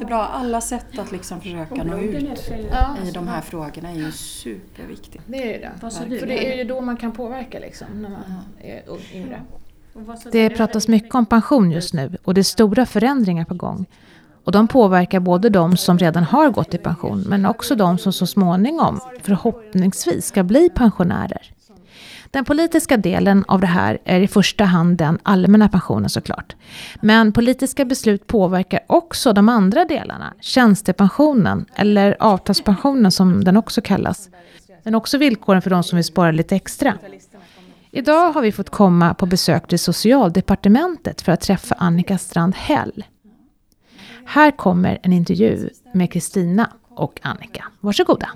jättebra. Alla sätt att liksom försöka nå ut i de här frågorna är ju superviktigt. Det är det. För det är ju då man kan påverka liksom, när man är yngre. Det pratas mycket om pension just nu och det är stora förändringar på gång. Och de påverkar både de som redan har gått i pension men också de som så småningom förhoppningsvis ska bli pensionärer. Den politiska delen av det här är i första hand den allmänna pensionen såklart. Men politiska beslut påverkar också de andra delarna. Tjänstepensionen, eller avtalspensionen som den också kallas. Men också villkoren för de som vill spara lite extra. Idag har vi fått komma på besök till Socialdepartementet för att träffa Annika Strand Hell. Här kommer en intervju med Kristina och Annika. Varsågoda.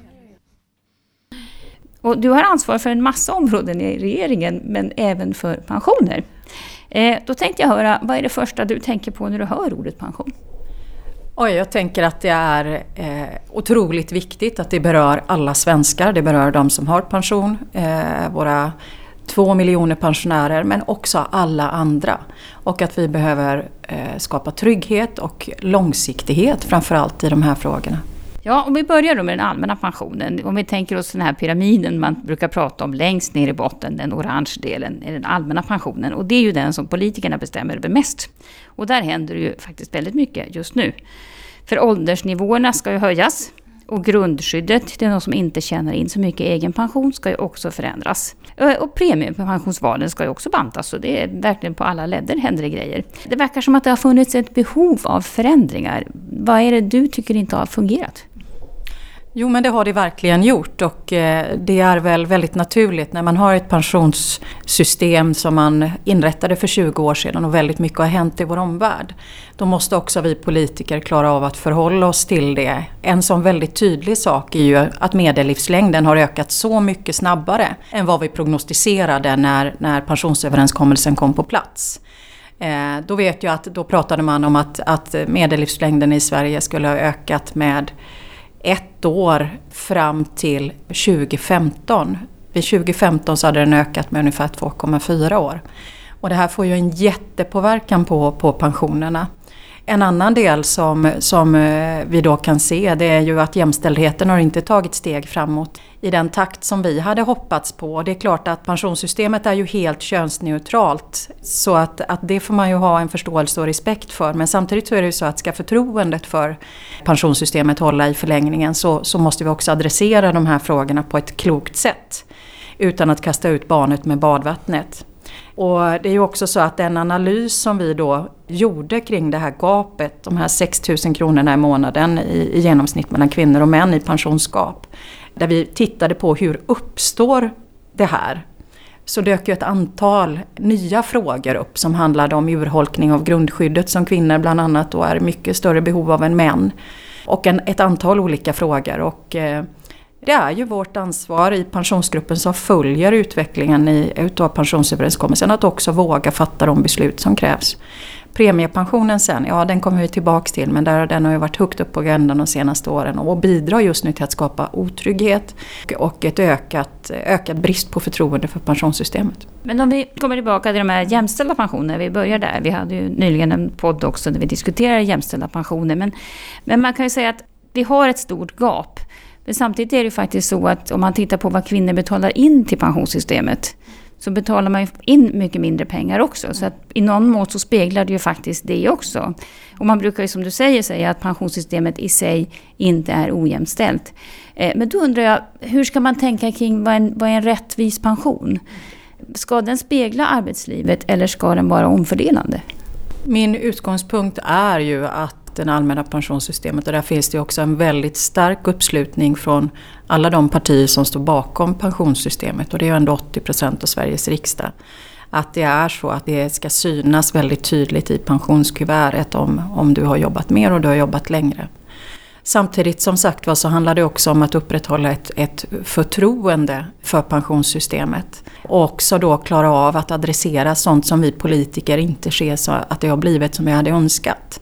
Och du har ansvar för en massa områden i regeringen, men även för pensioner. Eh, då tänkte jag höra, vad är det första du tänker på när du hör ordet pension? Oj, jag tänker att det är eh, otroligt viktigt att det berör alla svenskar. Det berör de som har pension, eh, våra två miljoner pensionärer, men också alla andra. Och att vi behöver eh, skapa trygghet och långsiktighet framförallt i de här frågorna. Ja, om vi börjar då med den allmänna pensionen. Om vi tänker oss den här pyramiden man brukar prata om längst ner i botten, den orange delen, är den allmänna pensionen. Och det är ju den som politikerna bestämmer över mest. Och där händer det ju faktiskt väldigt mycket just nu. För åldersnivåerna ska ju höjas. Och grundskyddet till de som inte tjänar in så mycket egen pension ska ju också förändras. Och premiepensionsvalen ska ju också bantas, så det är verkligen på alla ledder händer det grejer. Det verkar som att det har funnits ett behov av förändringar. Vad är det du tycker inte har fungerat? Jo men det har det verkligen gjort och eh, det är väl väldigt naturligt när man har ett pensionssystem som man inrättade för 20 år sedan och väldigt mycket har hänt i vår omvärld. Då måste också vi politiker klara av att förhålla oss till det. En sån väldigt tydlig sak är ju att medellivslängden har ökat så mycket snabbare än vad vi prognostiserade när, när pensionsöverenskommelsen kom på plats. Eh, då vet jag att då pratade man om att, att medellivslängden i Sverige skulle ha ökat med ett år fram till 2015. Vid 2015 så hade den ökat med ungefär 2,4 år. Och det här får ju en jättepåverkan på, på pensionerna. En annan del som, som eh, vi då kan se det är ju att jämställdheten har inte tagit steg framåt i den takt som vi hade hoppats på. Det är klart att pensionssystemet är ju helt könsneutralt så att, att det får man ju ha en förståelse och respekt för. Men samtidigt så är det ju så att ska förtroendet för pensionssystemet hålla i förlängningen så, så måste vi också adressera de här frågorna på ett klokt sätt. Utan att kasta ut barnet med badvattnet. Och det är ju också så att den analys som vi då gjorde kring det här gapet, de här 6 000 kronorna i månaden i, i genomsnitt mellan kvinnor och män i pensionsgap. Där vi tittade på hur uppstår det här? Så dök ju ett antal nya frågor upp som handlade om urholkning av grundskyddet som kvinnor bland annat då är mycket större behov av än män. Och en, ett antal olika frågor. Och, eh, det är ju vårt ansvar i pensionsgruppen som följer utvecklingen i, utav pensionsöverenskommelsen att också våga fatta de beslut som krävs. Premiepensionen sen, ja den kommer vi tillbaks till men där, den har ju varit högt upp på agendan de senaste åren och bidrar just nu till att skapa otrygghet och ett ökat, ökad brist på förtroende för pensionssystemet. Men om vi kommer tillbaka till de här jämställda pensionerna, vi börjar där. Vi hade ju nyligen en podd också där vi diskuterade jämställda pensioner. Men, men man kan ju säga att vi har ett stort gap. Men samtidigt är det faktiskt så att om man tittar på vad kvinnor betalar in till pensionssystemet så betalar man in mycket mindre pengar också. Så att i någon mån så speglar det ju faktiskt det också. Och man brukar ju som du säger säga att pensionssystemet i sig inte är ojämställt. Eh, men då undrar jag, hur ska man tänka kring vad, en, vad är en rättvis pension? Ska den spegla arbetslivet eller ska den vara omfördelande? Min utgångspunkt är ju att det allmänna pensionssystemet och där finns det också en väldigt stark uppslutning från alla de partier som står bakom pensionssystemet och det är ju ändå 80 procent av Sveriges riksdag. Att det är så att det ska synas väldigt tydligt i pensionskuvertet om, om du har jobbat mer och du har jobbat längre. Samtidigt som sagt var så handlar det också om att upprätthålla ett, ett förtroende för pensionssystemet. Och också då klara av att adressera sånt som vi politiker inte ser så att det har blivit som vi hade önskat.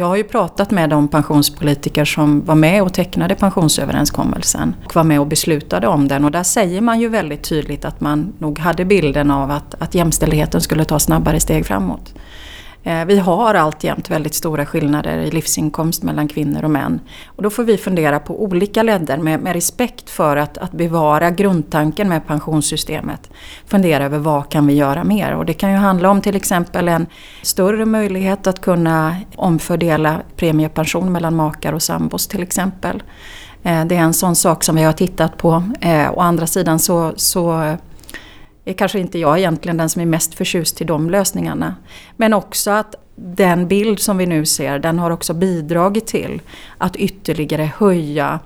Jag har ju pratat med de pensionspolitiker som var med och tecknade pensionsöverenskommelsen och var med och beslutade om den och där säger man ju väldigt tydligt att man nog hade bilden av att, att jämställdheten skulle ta snabbare steg framåt. Eh, vi har alltjämt väldigt stora skillnader i livsinkomst mellan kvinnor och män. Och då får vi fundera på olika ledder med, med respekt för att, att bevara grundtanken med pensionssystemet. Fundera över vad kan vi göra mer? Och det kan ju handla om till exempel en större möjlighet att kunna omfördela premiepension mellan makar och sambos till exempel. Eh, det är en sån sak som vi har tittat på. Eh, å andra sidan så, så är kanske inte jag egentligen den som är mest förtjust i de lösningarna. Men också att den bild som vi nu ser den har också bidragit till att ytterligare höja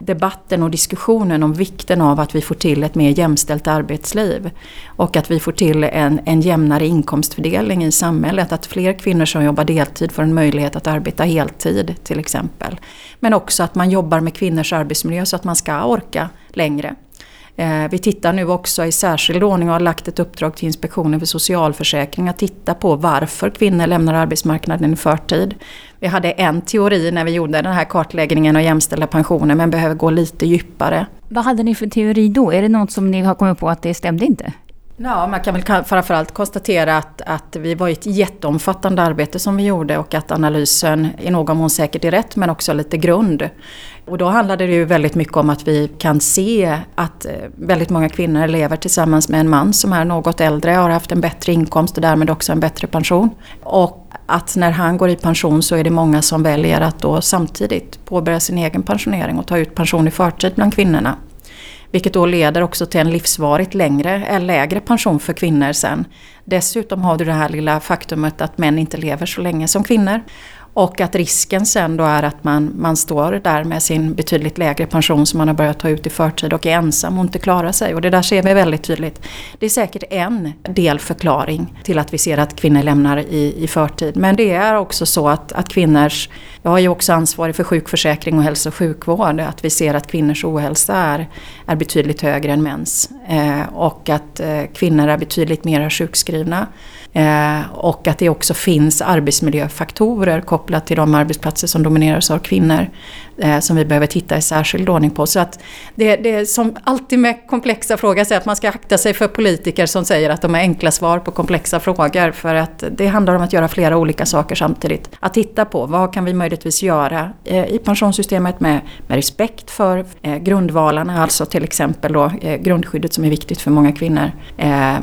debatten och diskussionen om vikten av att vi får till ett mer jämställt arbetsliv. Och att vi får till en, en jämnare inkomstfördelning i samhället. Att fler kvinnor som jobbar deltid får en möjlighet att arbeta heltid till exempel. Men också att man jobbar med kvinnors arbetsmiljö så att man ska orka längre. Eh, vi tittar nu också i särskild ordning och har lagt ett uppdrag till Inspektionen för socialförsäkring att titta på varför kvinnor lämnar arbetsmarknaden i förtid. Vi hade en teori när vi gjorde den här kartläggningen av jämställda pensioner men behöver gå lite djupare. Vad hade ni för teori då? Är det något som ni har kommit på att det stämde inte? Ja, man kan väl framförallt konstatera att, att vi var ett jätteomfattande arbete som vi gjorde och att analysen i någon mån säkert är rätt men också lite grund. Och då handlade det ju väldigt mycket om att vi kan se att eh, väldigt många kvinnor lever tillsammans med en man som är något äldre, har haft en bättre inkomst och därmed också en bättre pension. Och att när han går i pension så är det många som väljer att då samtidigt påbörja sin egen pensionering och ta ut pension i förtid bland kvinnorna. Vilket då leder också till en livsvarigt längre, eller lägre pension för kvinnor sen. Dessutom har du det här lilla faktumet att män inte lever så länge som kvinnor. Och att risken sen då är att man, man står där med sin betydligt lägre pension som man har börjat ta ut i förtid och är ensam och inte klarar sig. Och det där ser vi väldigt tydligt. Det är säkert en delförklaring till att vi ser att kvinnor lämnar i, i förtid. Men det är också så att, att kvinnors, jag är ju också ansvarig för sjukförsäkring och hälso och sjukvård, att vi ser att kvinnors ohälsa är, är betydligt högre än mäns. Eh, och att eh, kvinnor är betydligt mer sjukskrivna. Eh, och att det också finns arbetsmiljöfaktorer kopplat till de arbetsplatser som domineras av kvinnor eh, som vi behöver titta i särskild ordning på. Så att det, det är som alltid med komplexa frågor, så att man ska akta sig för politiker som säger att de har enkla svar på komplexa frågor. För att det handlar om att göra flera olika saker samtidigt. Att titta på vad kan vi möjligtvis göra eh, i pensionssystemet med, med respekt för grundvalarna, alltså till exempel då, grundskyddet som är viktigt för många kvinnor.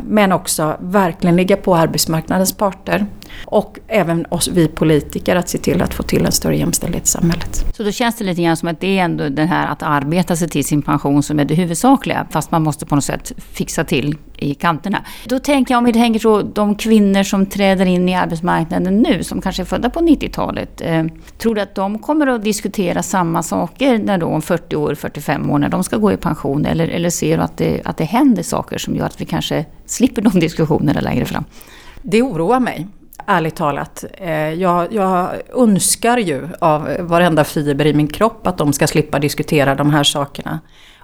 Men också verkligen ligga på arbetsmarknadens parter och även oss, vi politiker att se till att få till en större jämställdhet i samhället. Så då känns det lite grann som att det är ändå det här att arbeta sig till sin pension som är det huvudsakliga, fast man måste på något sätt fixa till i kanterna. Då tänker jag om vi tänker så de kvinnor som träder in i arbetsmarknaden nu, som kanske är födda på 90-talet. Eh, tror du att de kommer att diskutera samma saker när då om 40 år, 45 år, när de ska gå i pension? Eller, eller ser du att det, att det händer saker som gör att vi kanske slipper de diskussionerna längre fram? Det oroar mig ärligt talat. Eh, jag, jag önskar ju av varenda fiber i min kropp att de ska slippa diskutera de här sakerna.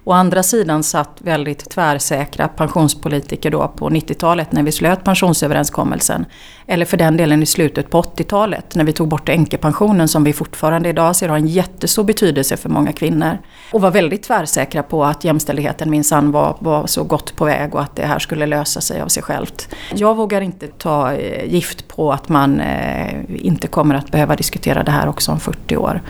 Å andra sidan satt väldigt tvärsäkra pensionspolitiker då på 90-talet när vi slöt pensionsöverenskommelsen. Eller för den delen i slutet på 80-talet när vi tog bort änkepensionen som vi fortfarande idag ser har en jättestor betydelse för många kvinnor. Och var väldigt tvärsäkra på att jämställdheten minsann var, var så gott på väg och att det här skulle lösa sig av sig självt. Jag vågar inte ta eh, gift på att man eh, inte kommer att behöva diskutera det här också om 40 år.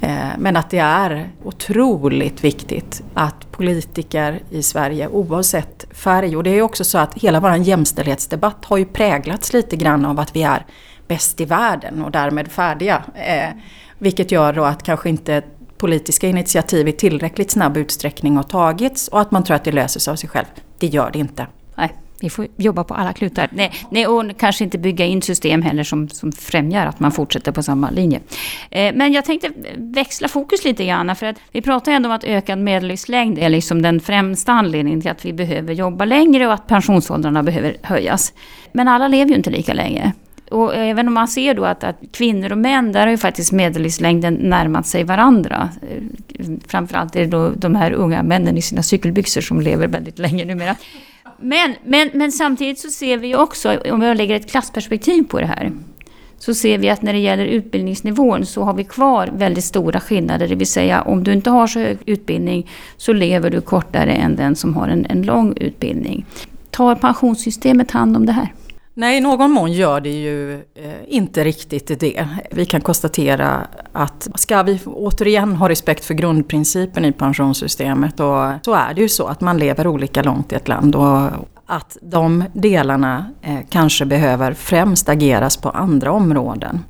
Eh, men att det är otroligt viktigt att politiker i Sverige oavsett färg och det är också så att hela vår jämställdhetsdebatt har ju präglats lite grann av att vi är bäst i världen och därmed färdiga. Eh, vilket gör då att kanske inte politiska initiativ i tillräckligt snabb utsträckning har tagits och att man tror att det löser sig av sig själv. Det gör det inte. Vi får jobba på alla klutar. Nej, nej, och kanske inte bygga in system heller som, som främjar att man fortsätter på samma linje. Eh, men jag tänkte växla fokus lite grann. För att vi pratar ändå om att ökad medellivslängd är liksom den främsta anledningen till att vi behöver jobba längre och att pensionsåldrarna behöver höjas. Men alla lever ju inte lika länge. Och även om man ser då att, att kvinnor och män, där har ju faktiskt medellivslängden närmat sig varandra. Eh, framförallt är det då de här unga männen i sina cykelbyxor som lever väldigt länge numera. Men, men, men samtidigt så ser vi också, om vi lägger ett klassperspektiv på det här, så ser vi att när det gäller utbildningsnivån så har vi kvar väldigt stora skillnader. Det vill säga om du inte har så hög utbildning så lever du kortare än den som har en, en lång utbildning. Tar pensionssystemet hand om det här? Nej, i någon mån gör det ju eh, inte riktigt det. Vi kan konstatera att ska vi återigen ha respekt för grundprincipen i pensionssystemet och så är det ju så att man lever olika långt i ett land och att de delarna eh, kanske behöver främst ageras på andra områden.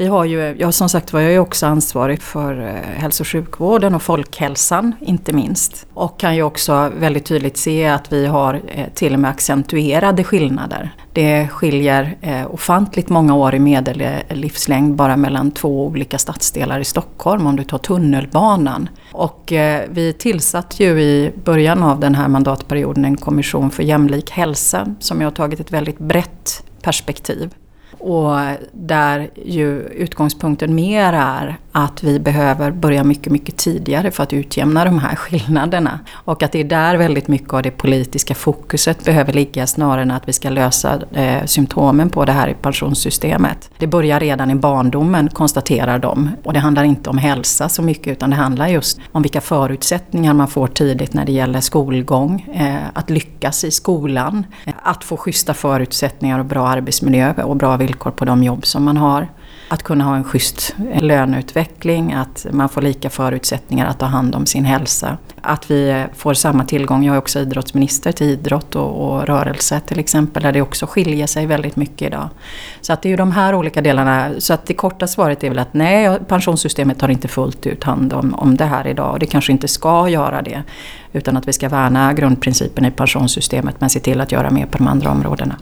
Vi har ju, ja, som sagt var, jag är också ansvarig för eh, hälso och sjukvården och folkhälsan inte minst. Och kan ju också väldigt tydligt se att vi har eh, till och med accentuerade skillnader. Det skiljer eh, ofantligt många år i medellivslängd bara mellan två olika stadsdelar i Stockholm om du tar tunnelbanan. Och vi tillsatte ju i början av den här mandatperioden en kommission för jämlik hälsa som har tagit ett väldigt brett perspektiv. Och där ju utgångspunkten mer är att vi behöver börja mycket, mycket tidigare för att utjämna de här skillnaderna. Och att det är där väldigt mycket av det politiska fokuset behöver ligga snarare än att vi ska lösa eh, symptomen på det här i pensionssystemet. Det börjar redan i barndomen konstaterar de. Och det handlar inte om hälsa så mycket utan det handlar just om vilka förutsättningar man får tidigt när det gäller skolgång, eh, att lyckas i skolan, eh, att få schyssta förutsättningar och bra arbetsmiljö och bra villkor på de jobb som man har. Att kunna ha en schysst löneutveckling, att man får lika förutsättningar att ta hand om sin hälsa. Att vi får samma tillgång, jag är också idrottsminister, till idrott och, och rörelse till exempel, där det också skiljer sig väldigt mycket idag. Så att det är ju de här olika delarna, så att det korta svaret är väl att nej, pensionssystemet tar inte fullt ut hand om, om det här idag och det kanske inte ska göra det. Utan att vi ska värna grundprincipen i pensionssystemet men se till att göra mer på de andra områdena.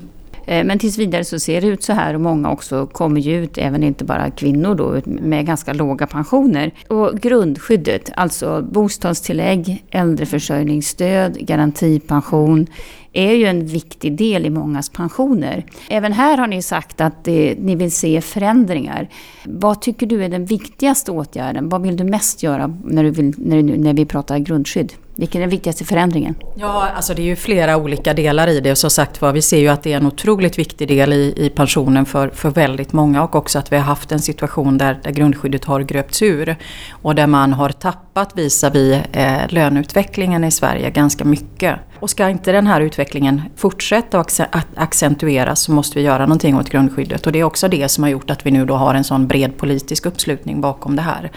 Eh, men tills vidare så ser det ut så här och många också kommer ju ut, även inte bara kvinnor då, med ganska låga pensioner. Och grundskyddet, alltså bostadstillägg, äldreförsörjningsstöd, garantipension, är ju en viktig del i mångas pensioner. Även här har ni sagt att det, ni vill se förändringar. Vad tycker du är den viktigaste åtgärden? Vad vill du mest göra när, du vill, när, när vi pratar grundskydd? Vilken är den viktigaste förändringen? Ja, alltså det är ju flera olika delar i det. Som sagt var, vi ser ju att det är en otroligt viktig del i, i pensionen för, för väldigt många. Och också att vi har haft en situation där, där grundskyddet har gröpts ur. Och där man har tappat visavi eh, löneutvecklingen i Sverige ganska mycket. Och ska inte den här utvecklingen fortsätta och accentueras så måste vi göra någonting åt grundskyddet. Och det är också det som har gjort att vi nu då har en sån bred politisk uppslutning bakom det här.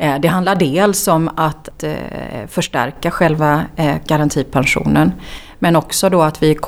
Eh, det handlar dels om att eh, förstärka själva eh, garantipensionen. Men också då att vi,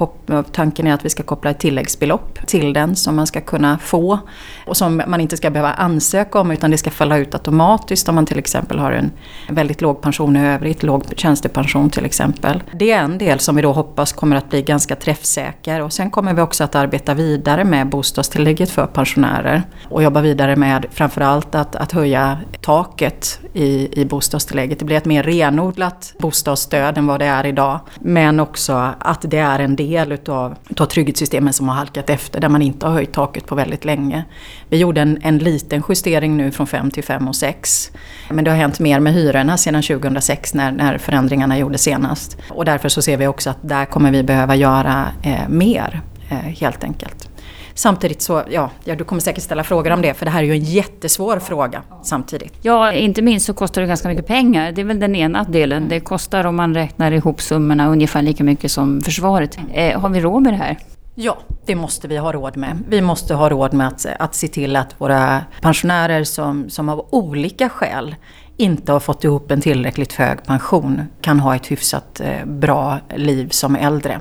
tanken är att vi ska koppla ett tilläggsbelopp till den som man ska kunna få. Och som man inte ska behöva ansöka om utan det ska falla ut automatiskt om man till exempel har en väldigt låg pension i övrigt, låg tjänstepension till exempel. Det är en del som vi då hoppas kommer att bli ganska träffsäker. Och sen kommer vi också att arbeta vidare med bostadstillägget för pensionärer. Och jobba vidare med framförallt att, att höja taket i, i bostadstillägget. Det blir ett mer renodlat bostadsstöd än vad det är idag. Men också att det är en del utav, utav trygghetssystemen som har halkat efter där man inte har höjt taket på väldigt länge. Vi gjorde en, en liten justering nu från 5 till 5 och 6. Men det har hänt mer med hyrorna sedan 2006 när, när förändringarna gjordes senast. Och därför så ser vi också att där kommer vi behöva göra eh, mer eh, helt enkelt. Samtidigt så, ja, ja, du kommer säkert ställa frågor om det för det här är ju en jättesvår fråga samtidigt. Ja, inte minst så kostar det ganska mycket pengar. Det är väl den ena delen. Det kostar om man räknar ihop summorna ungefär lika mycket som försvaret. Eh, har vi råd med det här? Ja, det måste vi ha råd med. Vi måste ha råd med att, att se till att våra pensionärer som, som av olika skäl inte har fått ihop en tillräckligt hög pension kan ha ett hyfsat eh, bra liv som äldre.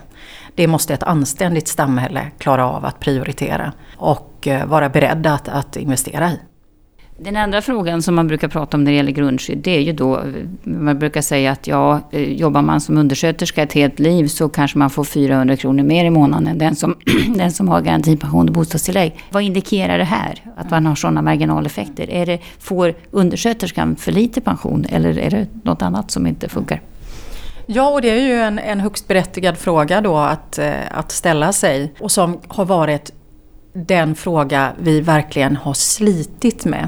Det måste ett anständigt samhälle klara av att prioritera och eh, vara beredda att, att investera i. Den andra frågan som man brukar prata om när det gäller grundskydd, det är ju då, eh, man brukar säga att ja, eh, jobbar man som undersköterska ett helt liv så kanske man får 400 kronor mer i månaden än den som, den som har garantipension och bostadstillägg. Vad indikerar det här, att man har sådana marginaleffekter? Är det, får undersköterskan för lite pension eller är det något annat som inte funkar? Ja, och det är ju en, en högst berättigad fråga då att, eh, att ställa sig. Och som har varit den fråga vi verkligen har slitit med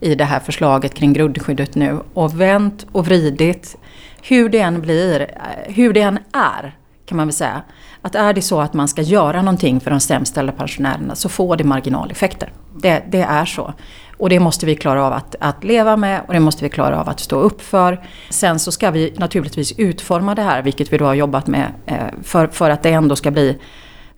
i det här förslaget kring grundskyddet nu. Och vänt och vridit. Hur det än blir, eh, hur det än är kan man väl säga. Att är det så att man ska göra någonting för de sämst ställda pensionärerna så får det marginaleffekter. Det, det är så. Och det måste vi klara av att, att leva med och det måste vi klara av att stå upp för. Sen så ska vi naturligtvis utforma det här, vilket vi då har jobbat med, eh, för, för att det ändå ska bli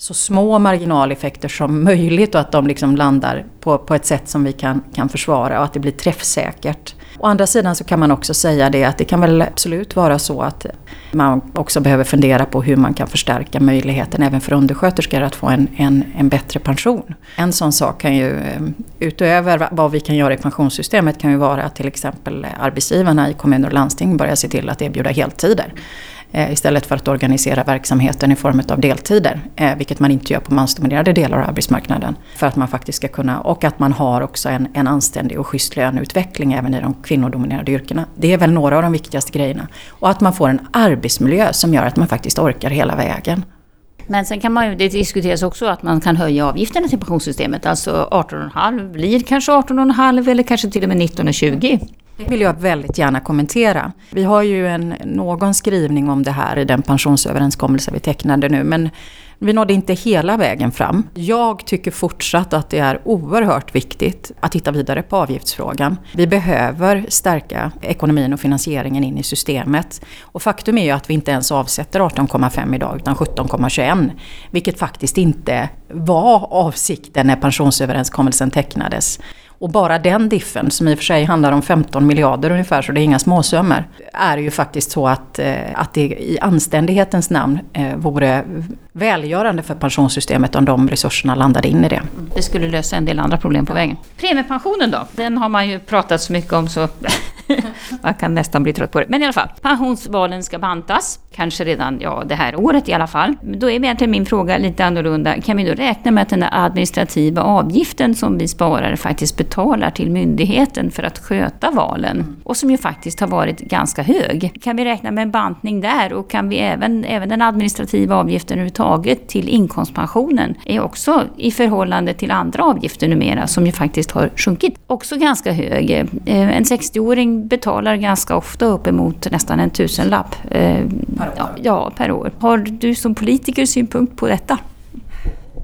så små marginaleffekter som möjligt och att de liksom landar på, på ett sätt som vi kan, kan försvara och att det blir träffsäkert. Å andra sidan så kan man också säga det att det kan väl absolut vara så att man också behöver fundera på hur man kan förstärka möjligheten även för undersköterskor att få en, en, en bättre pension. En sån sak kan ju, eh, utöver vad vi kan göra i pensionssystemet, kan ju vara att till exempel arbetsgivarna i kommuner och landsting börjar se till att erbjuda heltider. Eh, istället för att organisera verksamheten i form av deltider. Eh, vilket man inte gör på mansdominerade delar av arbetsmarknaden. För att man faktiskt ska kunna, och att man har också en, en anständig och schysst löneutveckling även i de kvinnodominerade yrkena. Det är väl några av de viktigaste grejerna. Och att man får en arbetsmiljö som gör att man faktiskt orkar hela vägen. Men sen kan man ju, det diskuteras också att man kan höja avgifterna till pensionssystemet. Alltså 18,5 blir kanske 18,5 eller kanske till och med 19,20. Det vill jag väldigt gärna kommentera. Vi har ju en, någon skrivning om det här i den pensionsöverenskommelse vi tecknade nu, men vi nådde inte hela vägen fram. Jag tycker fortsatt att det är oerhört viktigt att titta vidare på avgiftsfrågan. Vi behöver stärka ekonomin och finansieringen in i systemet. Och faktum är ju att vi inte ens avsätter 18,5 idag utan 17,21. Vilket faktiskt inte var avsikten när pensionsöverenskommelsen tecknades. Och bara den diffen, som i och för sig handlar om 15 miljarder ungefär, så det är inga småsummor, är ju faktiskt så att, eh, att det i anständighetens namn eh, vore välgörande för pensionssystemet om de resurserna landade in i det. Det skulle lösa en del andra problem på vägen. Premiepensionen då? Den har man ju pratat så mycket om så man kan nästan bli trött på det. Men i alla fall, pensionsvalen ska bantas. Kanske redan ja, det här året i alla fall. Då är egentligen min fråga lite annorlunda. Kan vi då räkna med att den administrativa avgiften som vi sparare faktiskt betalar till myndigheten för att sköta valen och som ju faktiskt har varit ganska hög. Kan vi räkna med en bantning där och kan vi även, även den administrativa avgiften överhuvudtaget till inkomstpensionen är också i förhållande till andra avgifter numera som ju faktiskt har sjunkit också ganska hög. Eh, en 60-åring betalar ganska ofta uppemot nästan en tusenlapp. Eh, per år? Ja, ja, per år. Har du som politiker synpunkt på detta?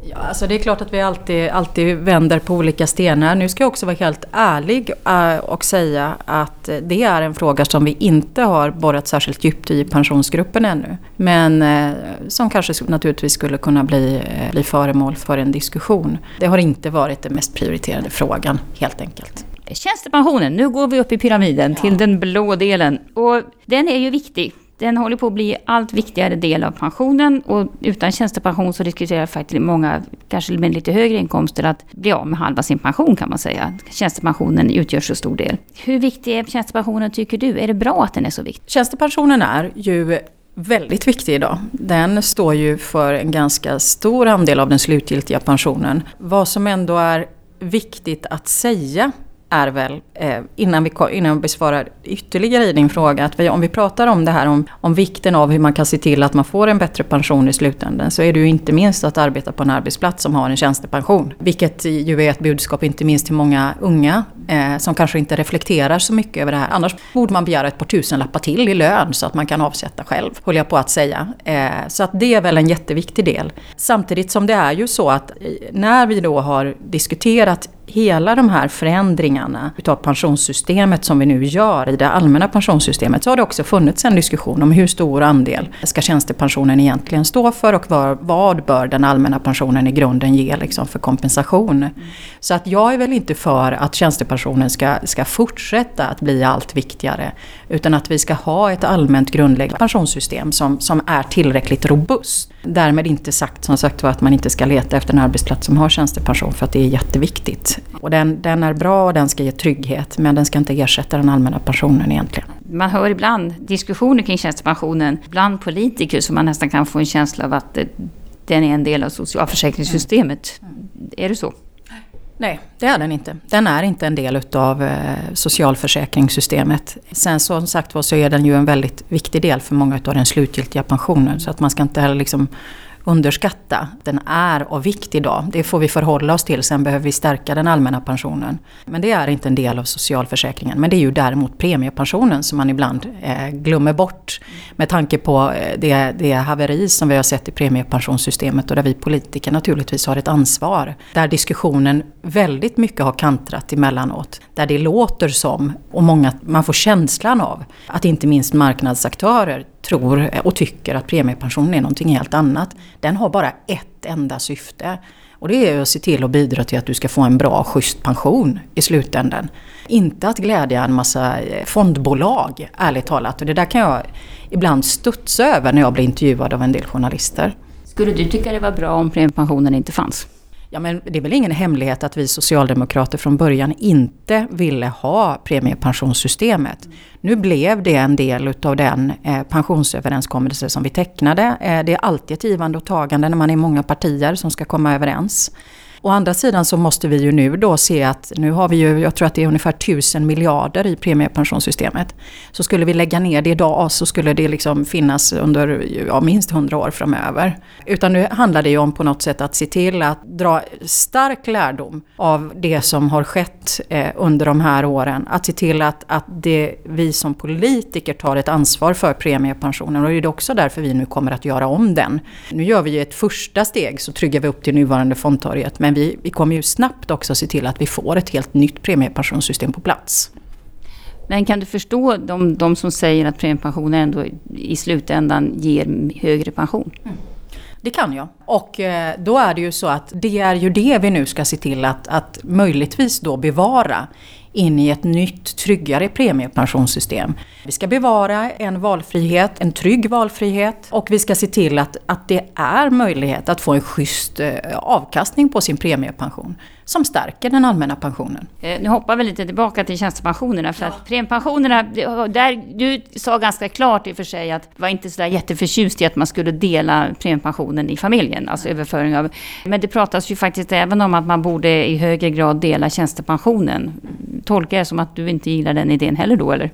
Ja, alltså det är klart att vi alltid, alltid vänder på olika stenar. Nu ska jag också vara helt ärlig äh, och säga att det är en fråga som vi inte har borrat särskilt djupt i pensionsgruppen ännu. Men äh, som kanske naturligtvis skulle kunna bli, äh, bli föremål för en diskussion. Det har inte varit den mest prioriterade frågan helt enkelt. Tjänstepensionen, nu går vi upp i pyramiden ja. till den blå delen. Och den är ju viktig den håller på att bli allt viktigare del av pensionen och utan tjänstepension så diskuterar faktiskt många, kanske med lite högre inkomster, att bli av med halva sin pension kan man säga. Tjänstepensionen utgör så stor del. Hur viktig är tjänstepensionen tycker du? Är det bra att den är så viktig? Tjänstepensionen är ju väldigt viktig idag. Den står ju för en ganska stor andel av den slutgiltiga pensionen. Vad som ändå är viktigt att säga är väl, eh, innan, vi, innan vi besvarar ytterligare i din fråga, att vi, om vi pratar om det här om, om vikten av hur man kan se till att man får en bättre pension i slutändan, så är det ju inte minst att arbeta på en arbetsplats som har en tjänstepension. Vilket ju är ett budskap inte minst till många unga eh, som kanske inte reflekterar så mycket över det här. Annars borde man begära ett par tusenlappar till i lön så att man kan avsätta själv, håller jag på att säga. Eh, så att det är väl en jätteviktig del. Samtidigt som det är ju så att när vi då har diskuterat hela de här förändringarna utav pensionssystemet som vi nu gör i det allmänna pensionssystemet så har det också funnits en diskussion om hur stor andel ska tjänstepensionen egentligen stå för och var, vad bör den allmänna pensionen i grunden ge liksom för kompensation. Så att jag är väl inte för att tjänstepensionen ska, ska fortsätta att bli allt viktigare utan att vi ska ha ett allmänt grundläggande pensionssystem som, som är tillräckligt robust. Därmed inte sagt som sagt att man inte ska leta efter en arbetsplats som har tjänstepension för att det är jätteviktigt. Och den, den är bra och den ska ge trygghet men den ska inte ersätta den allmänna pensionen egentligen. Man hör ibland diskussioner kring tjänstepensionen bland politiker som man nästan kan få en känsla av att den är en del av socialförsäkringssystemet. Mm. Är det så? Nej, det är den inte. Den är inte en del utav eh, socialförsäkringssystemet. Sen som sagt var så är den ju en väldigt viktig del för många av den slutgiltiga pensionen. Så att man ska inte heller liksom underskatta. Den är av vikt idag. Det får vi förhålla oss till. Sen behöver vi stärka den allmänna pensionen. Men det är inte en del av socialförsäkringen. Men det är ju däremot premiepensionen som man ibland eh, glömmer bort. Med tanke på eh, det, det haveri som vi har sett i premiepensionssystemet och där vi politiker naturligtvis har ett ansvar. Där diskussionen väldigt mycket har kantrat emellanåt. Där det låter som, och många, man får känslan av, att inte minst marknadsaktörer tror och tycker att premiepensionen är någonting helt annat. Den har bara ett enda syfte. Och det är att se till att bidra till att du ska få en bra, schysst pension i slutändan. Inte att glädja en massa eh, fondbolag, ärligt talat. Och det där kan jag ibland studsa över när jag blir intervjuad av en del journalister. Skulle du tycka det var bra om premiepensionen inte fanns? Ja, men det är väl ingen hemlighet att vi socialdemokrater från början inte ville ha premiepensionssystemet. Nu blev det en del utav den eh, pensionsöverenskommelse som vi tecknade. Eh, det är alltid ett givande och tagande när man är många partier som ska komma överens. Å andra sidan så måste vi ju nu då se att nu har vi ju, jag tror att det är ungefär 1000 miljarder i premiepensionssystemet. Så skulle vi lägga ner det idag så skulle det liksom finnas under ja, minst hundra år framöver. Utan nu handlar det ju om på något sätt att se till att dra stark lärdom av det som har skett eh, under de här åren. Att se till att, att det, vi som politiker tar ett ansvar för premiepensionen och det är också därför vi nu kommer att göra om den. Nu gör vi ju ett första steg så tryggar vi upp till nuvarande fondtorget men vi, vi kommer ju snabbt också se till att vi får ett helt nytt premiepensionssystem på plats. Men kan du förstå de, de som säger att premiepensionen ändå i slutändan ger högre pension? Mm. Det kan jag. Och eh, då är det ju så att det är ju det vi nu ska se till att, att möjligtvis då bevara in i ett nytt tryggare premiepensionssystem. Vi ska bevara en valfrihet, en trygg valfrihet och vi ska se till att, att det är möjlighet att få en schysst eh, avkastning på sin premiepension som stärker den allmänna pensionen. Eh, nu hoppar vi lite tillbaka till tjänstepensionerna. För ja. att premiepensionerna, där, du sa ganska klart i och för sig att du var inte så jätteförtjust i att man skulle dela premiepensionen i familjen, alltså överföring av... Men det pratas ju faktiskt även om att man borde i högre grad dela tjänstepensionen. Tolkar jag som att du inte gillar den idén heller då, eller?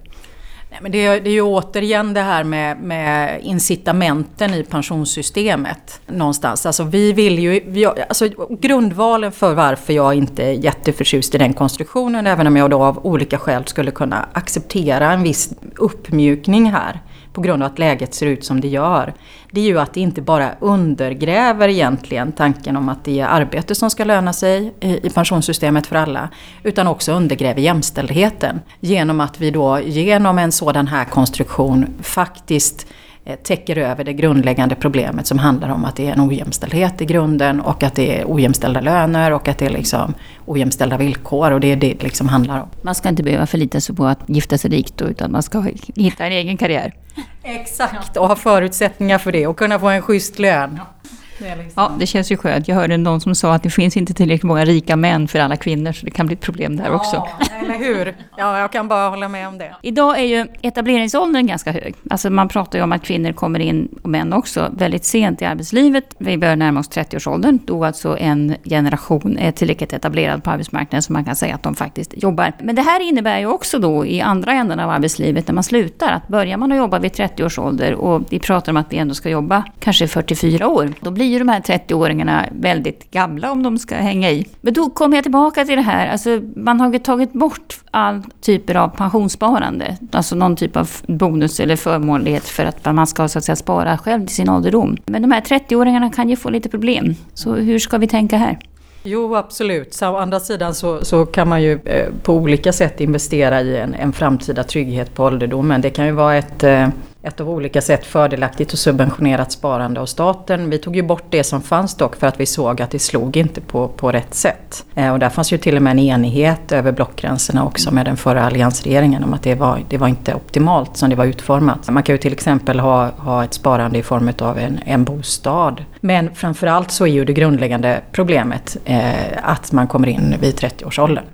Nej, men det, är, det är ju återigen det här med, med incitamenten i pensionssystemet någonstans. Alltså vi vill ju, vi, alltså grundvalen för varför jag inte är jätteförtjust i den konstruktionen, även om jag då av olika skäl skulle kunna acceptera en viss uppmjukning här på grund av att läget ser ut som det gör. Det är ju att det inte bara undergräver egentligen tanken om att det är arbete som ska löna sig i pensionssystemet för alla. Utan också undergräver jämställdheten. Genom att vi då genom en sådan här konstruktion faktiskt täcker över det grundläggande problemet som handlar om att det är en ojämställdhet i grunden och att det är ojämställda löner och att det är liksom ojämställda villkor och det är det det liksom handlar om. Man ska inte behöva förlita sig på att gifta sig rikt då, utan man ska hitta en egen karriär. Exakt, och ha förutsättningar för det och kunna få en schysst lön. Det liksom... Ja, det känns ju skönt. Jag hörde någon som sa att det finns inte tillräckligt många rika män för alla kvinnor, så det kan bli ett problem där ja, också. eller hur? Ja, jag kan bara hålla med om det. Idag är ju etableringsåldern ganska hög. Alltså man pratar ju om att kvinnor kommer in, och män också, väldigt sent i arbetslivet. Vi börjar närma oss 30-årsåldern, då alltså en generation är tillräckligt etablerad på arbetsmarknaden så man kan säga att de faktiskt jobbar. Men det här innebär ju också då i andra änden av arbetslivet när man slutar, att börjar man att jobba vid 30 års ålder och vi pratar om att vi ändå ska jobba kanske 44 år, då blir ju de här 30-åringarna väldigt gamla om de ska hänga i. Men då kommer jag tillbaka till det här, alltså man har tagit bort all typer av pensionssparande. Alltså någon typ av bonus eller förmånlighet för att man ska så att säga, spara själv till sin ålderdom. Men de här 30-åringarna kan ju få lite problem. Så hur ska vi tänka här? Jo, absolut. Så å andra sidan så, så kan man ju eh, på olika sätt investera i en, en framtida trygghet på ålderdomen. Det kan ju vara ett eh, ett av olika sätt fördelaktigt och subventionerat sparande av staten. Vi tog ju bort det som fanns dock för att vi såg att det slog inte på, på rätt sätt. Eh, och där fanns ju till och med en enighet över blockgränserna också med den förra alliansregeringen om att det var, det var inte optimalt som det var utformat. Man kan ju till exempel ha, ha ett sparande i form av en, en bostad. Men framförallt så är ju det grundläggande problemet eh, att man kommer in vid 30-årsåldern.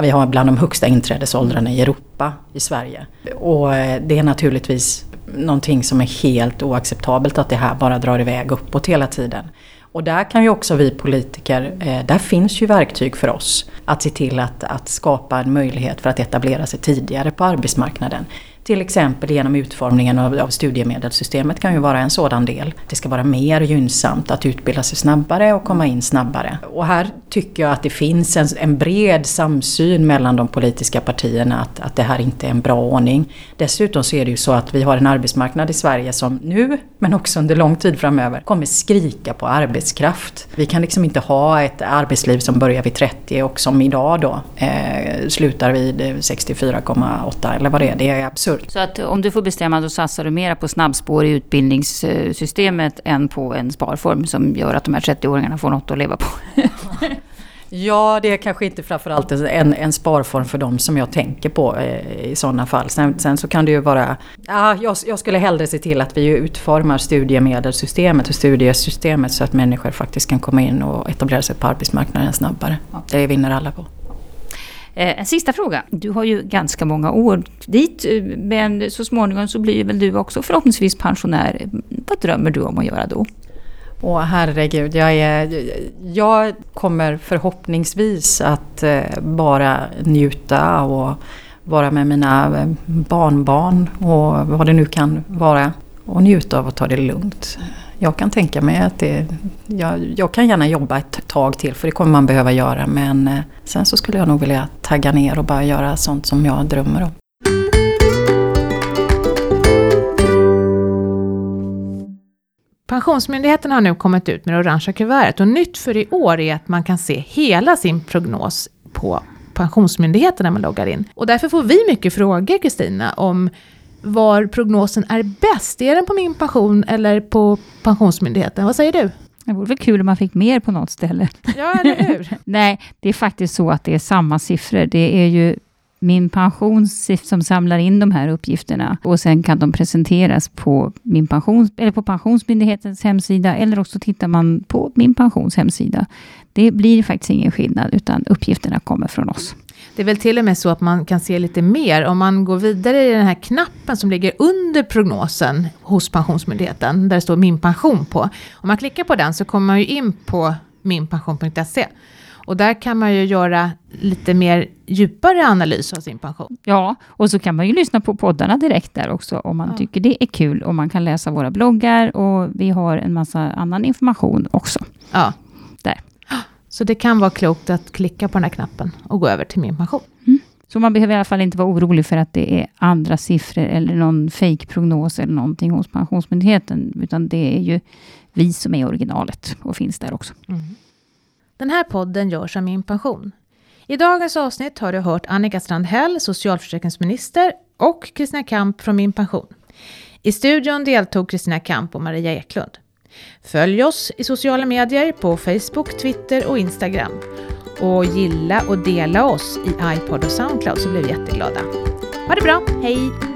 Vi har bland de högsta inträdesåldrarna i Europa i Sverige. Och eh, det är naturligtvis någonting som är helt oacceptabelt att det här bara drar iväg uppåt hela tiden. Och där kan ju också vi politiker, eh, där finns ju verktyg för oss att se till att, att skapa en möjlighet för att etablera sig tidigare på arbetsmarknaden. Till exempel genom utformningen av, av studiemedelssystemet kan ju vara en sådan del. Det ska vara mer gynnsamt att utbilda sig snabbare och komma in snabbare. Och här tycker jag att det finns en, en bred samsyn mellan de politiska partierna att, att det här inte är en bra ordning. Dessutom så är det ju så att vi har en arbetsmarknad i Sverige som nu, men också under lång tid framöver, kommer skrika på arbetskraft. Vi kan liksom inte ha ett arbetsliv som börjar vid 30 och som idag då eh, slutar vid 64,8 eller vad det är. Det är absurt absolut. Så att om du får bestämma, då satsar du mera på snabbspår i utbildningssystemet än på en sparform som gör att de här 30-åringarna får något att leva på. Ja, det är kanske inte framförallt en, en sparform för dem som jag tänker på eh, i sådana fall. Sen, sen, så kan det ju vara... Ja, jag, jag, skulle hellre se till att vi utformar studiemedelssystemet och studiesystemet så att människor faktiskt kan komma in och etablera sig på arbetsmarknaden snabbare. Det vinner alla på. Eh, en sista fråga. Du har ju ganska många år dit, eh, men så småningom så blir väl du också förhoppningsvis pensionär. Vad drömmer du om att göra då? Åh herregud, jag, är, jag kommer förhoppningsvis att eh, bara njuta och vara med mina barnbarn och vad det nu kan vara. Och njuta av att ta det lugnt. Jag kan tänka mig att det, jag, jag kan gärna jobba ett tag till för det kommer man behöva göra men eh, sen så skulle jag nog vilja tagga ner och bara göra sånt som jag drömmer om. Pensionsmyndigheten har nu kommit ut med det orangea kuvertet och nytt för i år är att man kan se hela sin prognos på Pensionsmyndigheten när man loggar in. Och därför får vi mycket frågor, Kristina, om var prognosen är bäst. Är den på min pension eller på Pensionsmyndigheten? Vad säger du? Det vore väl kul om man fick mer på något ställe. Ja, eller hur? Nej, det är faktiskt så att det är samma siffror. Det är ju min pension som samlar in de här uppgifterna och sen kan de presenteras på, min pension, eller på Pensionsmyndighetens hemsida eller också tittar man på min pensions hemsida. Det blir faktiskt ingen skillnad utan uppgifterna kommer från oss. Det är väl till och med så att man kan se lite mer om man går vidare i den här knappen som ligger under prognosen hos Pensionsmyndigheten där det står min pension på. Om man klickar på den så kommer man ju in på minpension.se och där kan man ju göra lite mer djupare analys av sin pension. Ja, och så kan man ju lyssna på poddarna direkt där också om man ja. tycker det är kul. Och man kan läsa våra bloggar och vi har en massa annan information också. Ja. Så det kan vara klokt att klicka på den här knappen och gå över till min pension. Mm. Så man behöver i alla fall inte vara orolig för att det är andra siffror eller någon fake-prognos eller någonting hos Pensionsmyndigheten, utan det är ju vi som är originalet och finns där också. Mm. Den här podden görs av Min Pension. I dagens avsnitt har du hört Annika Strandhäll, socialförsäkringsminister, och Kristina Kamp från Min Pension. I studion deltog Kristina Kamp och Maria Eklund. Följ oss i sociala medier på Facebook, Twitter och Instagram. Och gilla och dela oss i iPod och Soundcloud så blir vi jätteglada. Ha det bra, hej!